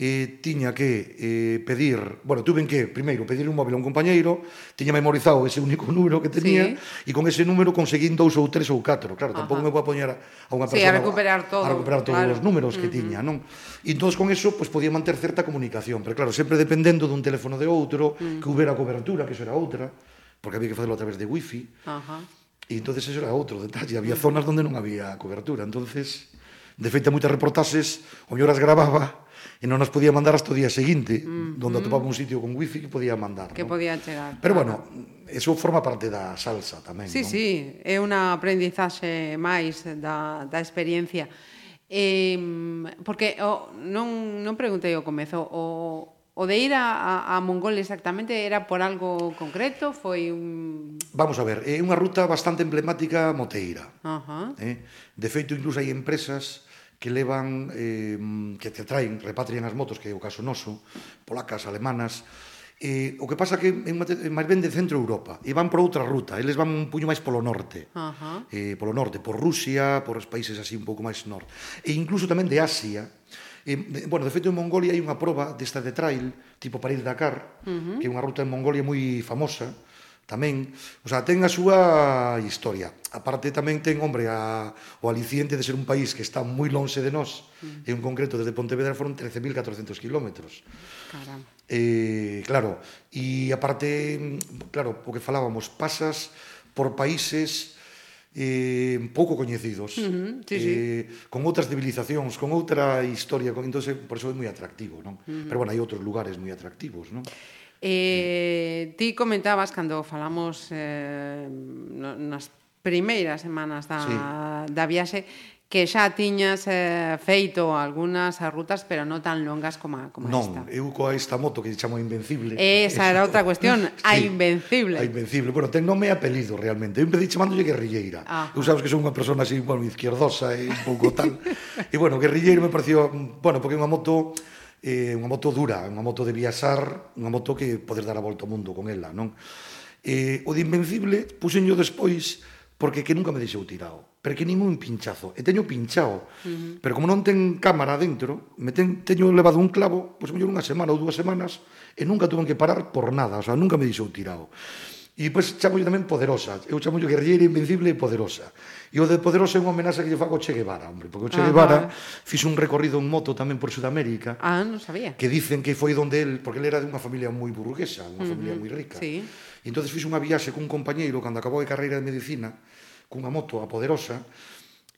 eh, tiña que eh, pedir, bueno, tuve que, primeiro, pedir un móvil a un compañeiro, tiña memorizado ese único número que tenía, sí. e con ese número conseguín dous ou tres ou catro, claro, Ajá. tampouco me vou a poñer a, a unha persona sí, a recuperar, todo, a, recuperar todos claro. os números que uh -huh. tiña, non? E entón, con eso, pues, podía manter certa comunicación, pero claro, sempre dependendo dun teléfono de outro, uh -huh. que houbera cobertura, que eso era outra, porque había que facelo a través de wifi, Ajá E entonces eso era outro detalle, había zonas onde non había cobertura, entonces de feito moitas reportaxes, o mellor as gravaba e non as podía mandar hasta o día seguinte, mm, donde atopaba un sitio con wifi que podía mandar. Que non? podía chegar. Pero claro. bueno, eso forma parte da salsa tamén. Sí, non? sí, é unha aprendizaxe máis da, da experiencia. Eh, porque o, non, non preguntei ao comezo, o, O de ir a, a, a Mongolia exactamente era por algo concreto? Foi un... Vamos a ver, é unha ruta bastante emblemática moteira. Uh -huh. eh? De feito, incluso hai empresas que levan, eh, que te traen, repatrian as motos, que é o caso noso, polacas, alemanas, Eh, o que pasa que é máis ben de centro Europa e van por outra ruta, eles van un puño máis polo norte. Uh -huh. Eh, polo norte, por Rusia, por os países así un pouco máis norte. E incluso tamén de Asia, Eh, de, bueno, de feito, en Mongolia hai unha proba desta de trail, tipo París Dakar, uh -huh. que é unha ruta en Mongolia moi famosa, tamén, o sea, ten a súa historia. Aparte tamén ten, hombre, a, o aliciente de ser un país que está moi lonxe de nós, mm. e en concreto desde Pontevedra foron 13.400 kilómetros. Caramba. Eh, claro, e aparte, claro, o que falábamos, pasas por países eh, pouco coñecidos, uh -huh, sí, eh, sí. con outras civilizacións, con outra historia, con, entonces, por eso é moi atractivo, non? Uh -huh. Pero bueno, hai outros lugares moi atractivos, non? Eh, ti comentabas cando falamos eh, nas primeiras semanas da, sí. da viaxe que xa tiñas eh, feito algunhas rutas, pero non tan longas como, a, como non, esta. Non, eu coa esta moto que chamo Invencible. Esa era outra cuestión, sí, a Invencible. A Invencible, bueno, ten nome e apelido realmente. Eu empecé chamándolle Guerrilleira. Ah. Eu sabes que son unha persona así, bueno, izquierdosa e un pouco tal. e bueno, Guerrilleira me pareció, bueno, porque é unha moto eh, unha moto dura, unha moto de viaxar, unha moto que poder dar a volta ao mundo con ela, non? Eh, o de Invencible puxenlo despois porque que nunca me deixou tirado Porque nin un pinchazo. E teño pinchado. Uh -huh. Pero como non ten cámara dentro, me ten, teño levado un clavo, pois mellor unha semana ou dúas semanas, e nunca tuve que parar por nada. O sea, nunca me dixou tirado. E pois pues, chamo tamén poderosa. Eu chamo guerrilleira invencible e poderosa. E o de poderosa é unha homenaxe que lle fago ao Che Guevara, hombre, porque o Che ah, Guevara vale. fixo un recorrido en moto tamén por Sudamérica. Ah, non sabía. Que dicen que foi donde el, porque ele era de unha familia moi burguesa, unha uh -huh. familia moi rica. Sí. E entonces fixo unha viaxe cun compañeiro cando acabou a carreira de medicina cunha moto a poderosa,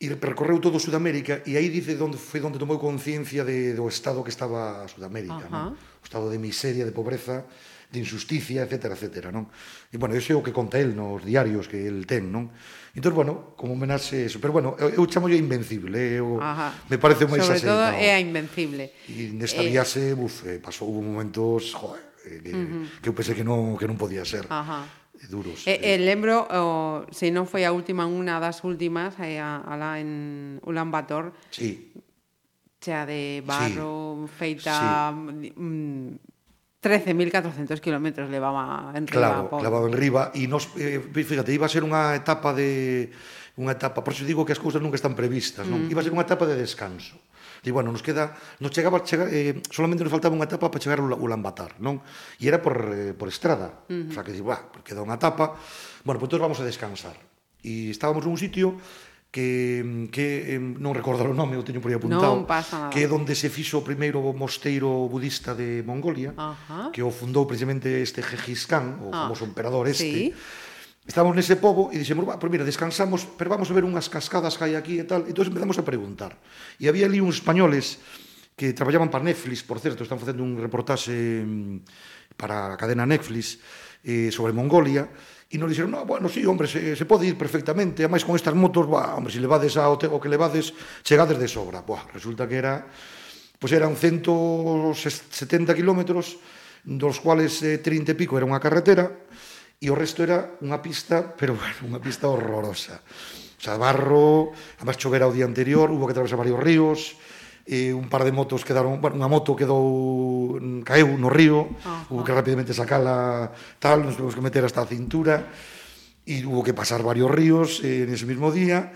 e percorreu todo Sudamérica e aí dice onde foi onde tomou conciencia de, do estado que estaba a Sudamérica, uh -huh. non? O estado de miseria, de pobreza, de injusticia, etcétera, etcétera, non? E bueno, ese é o que conta el nos diarios que el ten, non? Entón, bueno, como homenaxe eso, pero bueno, eu, eu chamo yo invencible, eh, eu, Ajá. me parece máis Sobre todo é a invencible. E nesta eh... viaxe, buf, eh, pasou momentos, joder, eh, que, uh -huh. que eu pensei que non, que non podía ser. Ajá duros. E, eh, eh, lembro, o, se non foi a última, unha das últimas, eh, a, a la en Ulan Bator, sí. chea de barro, sí. feita... Sí. Mm, 13.400 kilómetros levaba en riba. Claro, por... levaba en riba e nos, eh, fíjate, iba a ser unha etapa de unha etapa, por iso digo que as cousas nunca están previstas, mm. non? Iba a ser unha etapa de descanso. E bueno, nos queda, nos chegaba, chega, eh, solamente nos faltaba unha etapa para chegar ao Ulan Batar, non? E era por, eh, por estrada, uh -huh. o sea, que digo, bah, queda unha etapa, bueno, pois pues, entón vamos a descansar. E estábamos nun sitio que, que eh, non recordo o nome, o teño por aí apuntado, non pasa nada. que é onde se fixo o primeiro mosteiro budista de Mongolia, Ajá. que o fundou precisamente este Gengis Khan, o ah, famoso emperador este, sí Estamos nese pobo e dixemos, va, pues mira, descansamos, pero vamos a ver unhas cascadas que hai aquí e tal. Entón empezamos a preguntar. E había ali uns españoles que traballaban para Netflix, por certo, están facendo un reportaxe mm, para a cadena Netflix eh, sobre Mongolia, e nos dixeron, no, bueno, sí, hombre, se, se pode ir perfectamente, ademais con estas motos, bah, hombre, se levades ao te, o que levades, chegades de sobra. Buah, resulta que era, pois pues eran 170 kilómetros, dos cuales eh, 30 e pico era unha carretera, E o resto era unha pista, pero bueno, unha pista horrorosa. O sea, barro, además chovera o día anterior, hubo que atravesar varios ríos, e un par de motos quedaron, bueno, unha moto quedou caeu no río, Ajá. hubo que rapidamente sacala tal, nos tuvimos que meter hasta a cintura e hubo que pasar varios ríos eh, en ese mismo día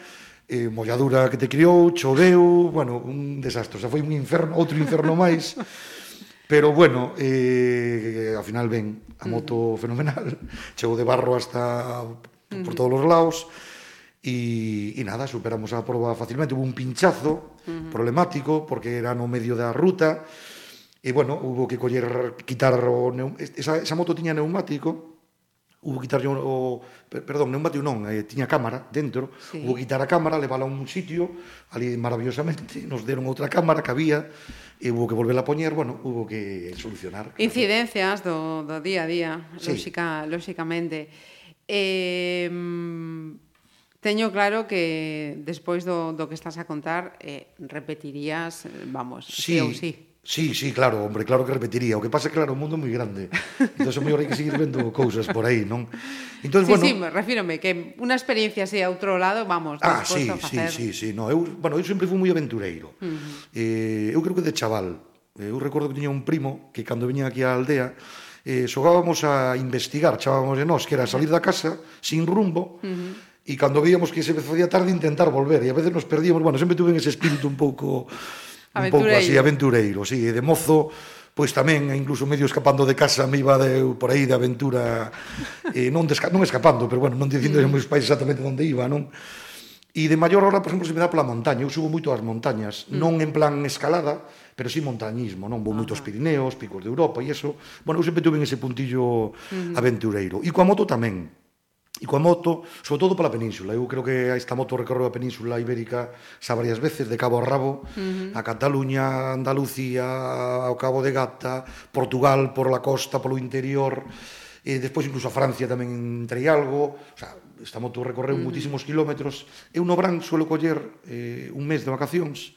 eh, molladura que te criou, choveu, bueno, un desastre, o sea, foi un inferno, outro inferno máis Pero bueno, eh, ao final ben a mm. moto uh -huh. fenomenal, chegou de barro hasta mm. por todos os lados e, e nada, superamos a proba facilmente. Hubo un pinchazo uh -huh. problemático porque era no medio da ruta e bueno, hubo que coller quitar o neum... esa, esa moto tiña neumático Hubo que quitarlle o... Perdón, non bateu non, eh, tiña cámara dentro. Sí. Hubo que quitar a cámara, levala a un sitio, ali maravillosamente, nos deron outra cámara que había, e hubo que volverla a poñer, bueno, hubo que solucionar. Claro. Incidencias do, do día a día, sí. lógica, lóxicamente. Eh, Teño claro que despois do, do que estás a contar eh, repetirías, eh, vamos, sí, sí ou sí. Sí, sí, claro, hombre, claro que repetiría. O que pasa, é claro, o mundo é moi grande. Entón, o mellor hai que seguir vendo cousas por aí, non? Entón, sí, bueno... Sí, me refírome que unha experiencia así a outro lado, vamos, ah, sí, a facer... sí, sí, sí, no, eu, bueno, eu sempre fui moi aventureiro. Uh -huh. eh, eu creo que de chaval, eh, eu recordo que tiña un primo que cando viña aquí á aldea, eh, xogábamos a investigar, chamábamos de nós, que era salir da casa sin rumbo, uh -huh e cando veíamos que se facía tarde intentar volver e a veces nos perdíamos, bueno, sempre tuve ese espírito un pouco un pouco así aventureiro, sí, de mozo pois tamén, incluso medio escapando de casa, me iba de, por aí de aventura, eh, non, desca, non escapando, pero bueno, non dicindo mm. meus pais exactamente onde iba, non? E de maior hora, por exemplo, se me dá pola montaña, eu subo moito ás montañas, mm. non en plan escalada, pero sí montañismo, non? Vou moito aos Pirineos, Picos de Europa e eso. Bueno, eu sempre tuve ese puntillo mm. aventureiro. E coa moto tamén. E coa moto, sobre todo pola península. Eu creo que esta moto recorreu a península ibérica xa varias veces, de cabo a rabo, uh -huh. a Cataluña, Andalucía, ao cabo de Gata, Portugal, por la costa, polo interior, e despois incluso a Francia tamén entrei algo. O sea, esta moto recorreu uh -huh. muitísimos kilómetros. Eu no Bran suelo coller eh, un mes de vacacións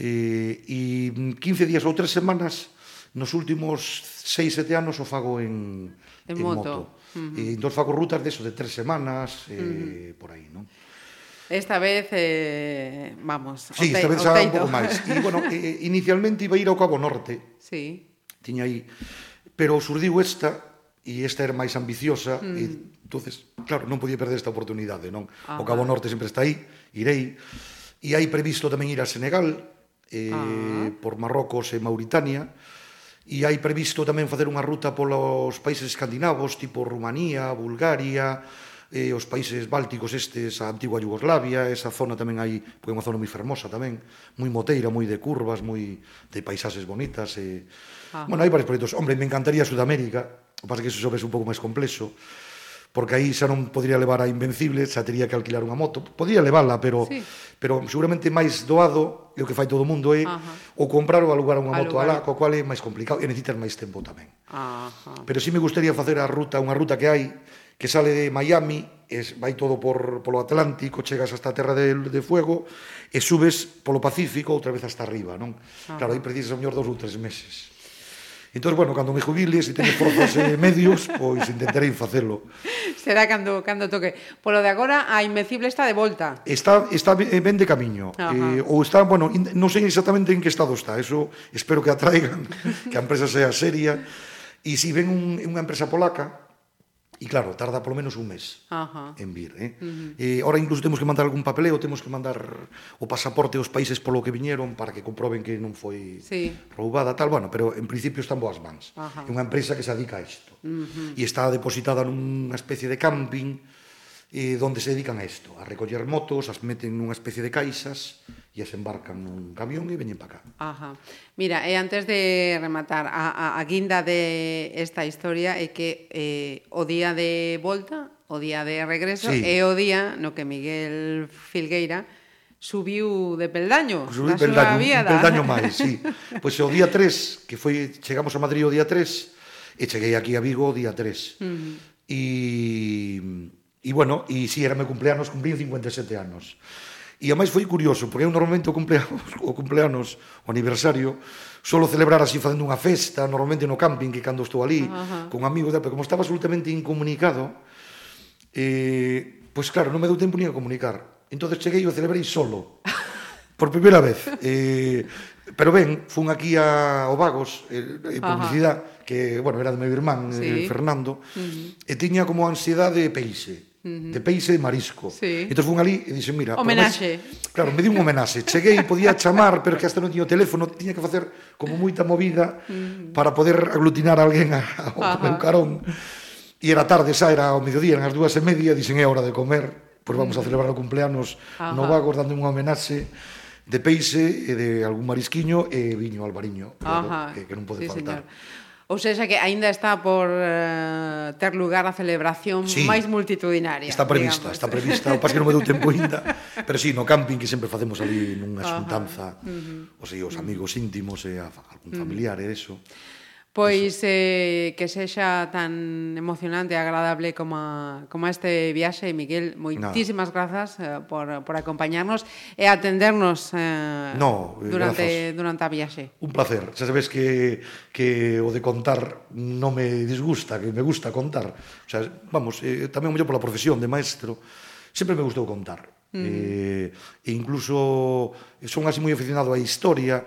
eh, e 15 días ou 3 semanas nos últimos 6-7 anos o fago en, en, en moto. moto Uh eh, -huh. E entón faco rutas de eso, de tres semanas, eh, uh -huh. por aí, non? Esta vez, eh, vamos, sí, esta vez xa un pouco máis. E, bueno, eh, inicialmente iba a ir ao Cabo Norte. Sí. Tiña aí. Pero surdiu esta, e esta era máis ambiciosa, mm. e entonces, claro, non podía perder esta oportunidade, non? Ajá. O Cabo Norte sempre está aí, irei. E hai previsto tamén ir a Senegal, eh, ah. por Marrocos e Mauritania e hai previsto tamén facer unha ruta polos países escandinavos, tipo Rumanía, Bulgaria, e os países bálticos estes, a antigua Yugoslavia, esa zona tamén hai, porque é unha zona moi fermosa tamén, moi moteira, moi de curvas, moi de paisaxes bonitas. E... Ah. Bueno, hai varios proxectos. Hombre, me encantaría Sudamérica, o pasa que eso é un pouco máis complexo porque aí xa non podría levar a Invencible, xa tería que alquilar unha moto. Podría levarla, pero sí. pero seguramente máis doado, e o que fai todo o mundo é Ajá. o comprar ou alugar unha moto alá, co cual é máis complicado e necesitas máis tempo tamén. Ajá. Pero si sí me gustaría facer a ruta, unha ruta que hai que sale de Miami, es, vai todo por polo Atlántico, chegas hasta a Terra de, de Fuego e subes polo Pacífico outra vez hasta arriba, non? Ajá. Claro, aí precisas o mellor dos ou tres meses. Entón, bueno, cando me jubile, se teño forzas e eh, medios, pois intentarei facelo. Será cando, cando toque. Polo de agora, a Invencible está de volta. Está, está ben de camiño. Ajá. Eh, ou está, bueno, non sei exactamente en que estado está. Eso espero que atraigan, que a empresa sea seria. E si ven un, unha empresa polaca, E claro, tarda polo menos un mes Ajá. en vir. Eh? Uh -huh. eh, ora incluso temos que mandar algún papeleo, temos que mandar o pasaporte aos países polo que viñeron para que comproben que non foi sí. roubada, tal, bueno, pero en principio están boas mans. Ajá. É unha empresa que se adica a isto. Uh -huh. E está depositada nunha especie de camping, eh, donde se dedican a isto, a recoller motos, as meten nunha especie de caixas e as embarcan nun camión e veñen para cá. Ajá. Mira, e antes de rematar, a, a, a guinda de esta historia é que eh, o día de volta, o día de regreso, sí. é o día no que Miguel Filgueira subiu de peldaño Subí peldaño, un peldaño máis, sí. Pois o día 3, que foi chegamos a Madrid o día 3, e cheguei aquí a Vigo o día 3. Uh -huh. E E bueno, e si era meu cumpleanos, cumplín 57 anos. E a máis foi curioso, porque eu normalmente o cumpleanos, o cumpleanos, o aniversario, solo celebrar así facendo unha festa, normalmente no camping, que cando estou ali, uh -huh. con amigos, pero como estaba absolutamente incomunicado, eh, pois pues claro, non me deu tempo ni a comunicar. Entonces cheguei e o celebrei solo, por primeira vez. Eh, pero ben, fun aquí a Ovagos, eh, eh, publicidade, que, bueno, era de meu irmán, eh, sí. eh, Fernando, uh -huh. e tiña como ansiedade peixe de peixe e marisco. Sí. Entón fun ali e dixen, mira... Homenaxe. Promés... Claro, me di un homenaxe. Cheguei, podía chamar, pero que hasta non tiña o teléfono, tiña que facer como moita movida para poder aglutinar a alguén ao Ajá. meu carón. E era tarde, xa era ao mediodía, eran as dúas e media, dixen, é hora de comer, pois vamos a celebrar o cumpleanos Ajá. no Vagos, dando un homenaxe de peixe e de algún marisquiño e viño albariño, pero, Ajá. que, que non pode sí, faltar. Señor. Ou seja que aínda está por uh, ter lugar a celebración sí, máis multitudinaria. Está prevista, digamos. está prevista, o pas que non me deu tempo ainda. pero sí, no camping que sempre facemos ali nunha xuntanza, uh -huh. o sei, os amigos íntimos e a, algún familiar uh -huh. e eso. Pois eh, que sexa tan emocionante e agradable como, a, como a este viaxe, Miguel, moitísimas Nada. grazas eh, por, por acompañarnos e atendernos eh, no, eh, durante, grazas. durante a viaxe. Un placer, xa sabes que, que o de contar non me disgusta, que me gusta contar. O sea, vamos, eh, tamén mellor pola profesión de maestro, sempre me gustou contar. Mm. Eh, e incluso eh, son así moi aficionado á historia,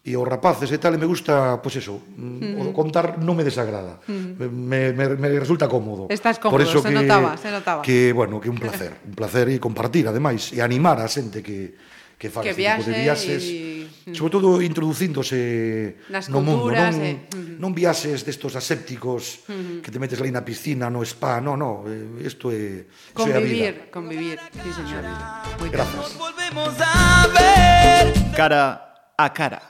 e os rapaces e tal, e me gusta, pois eso, mm. o contar non me desagrada. Mm. Me, me, me resulta cómodo. Estás cómodo, Por eso se que, notaba, se notaba. Que, bueno, que un placer, un placer e compartir, ademais, e animar a xente que, que faz que este tipo de viaxes. Y... Mm. Sobre todo introducíndose Nas no culturas, mundo, non, eh. non viaxes destos asépticos mm -hmm. que te metes ali na piscina, no spa, no, no, eh, isto é, convivir, é a vida. Convivir, sí, señora. Gracias. Cara a cara.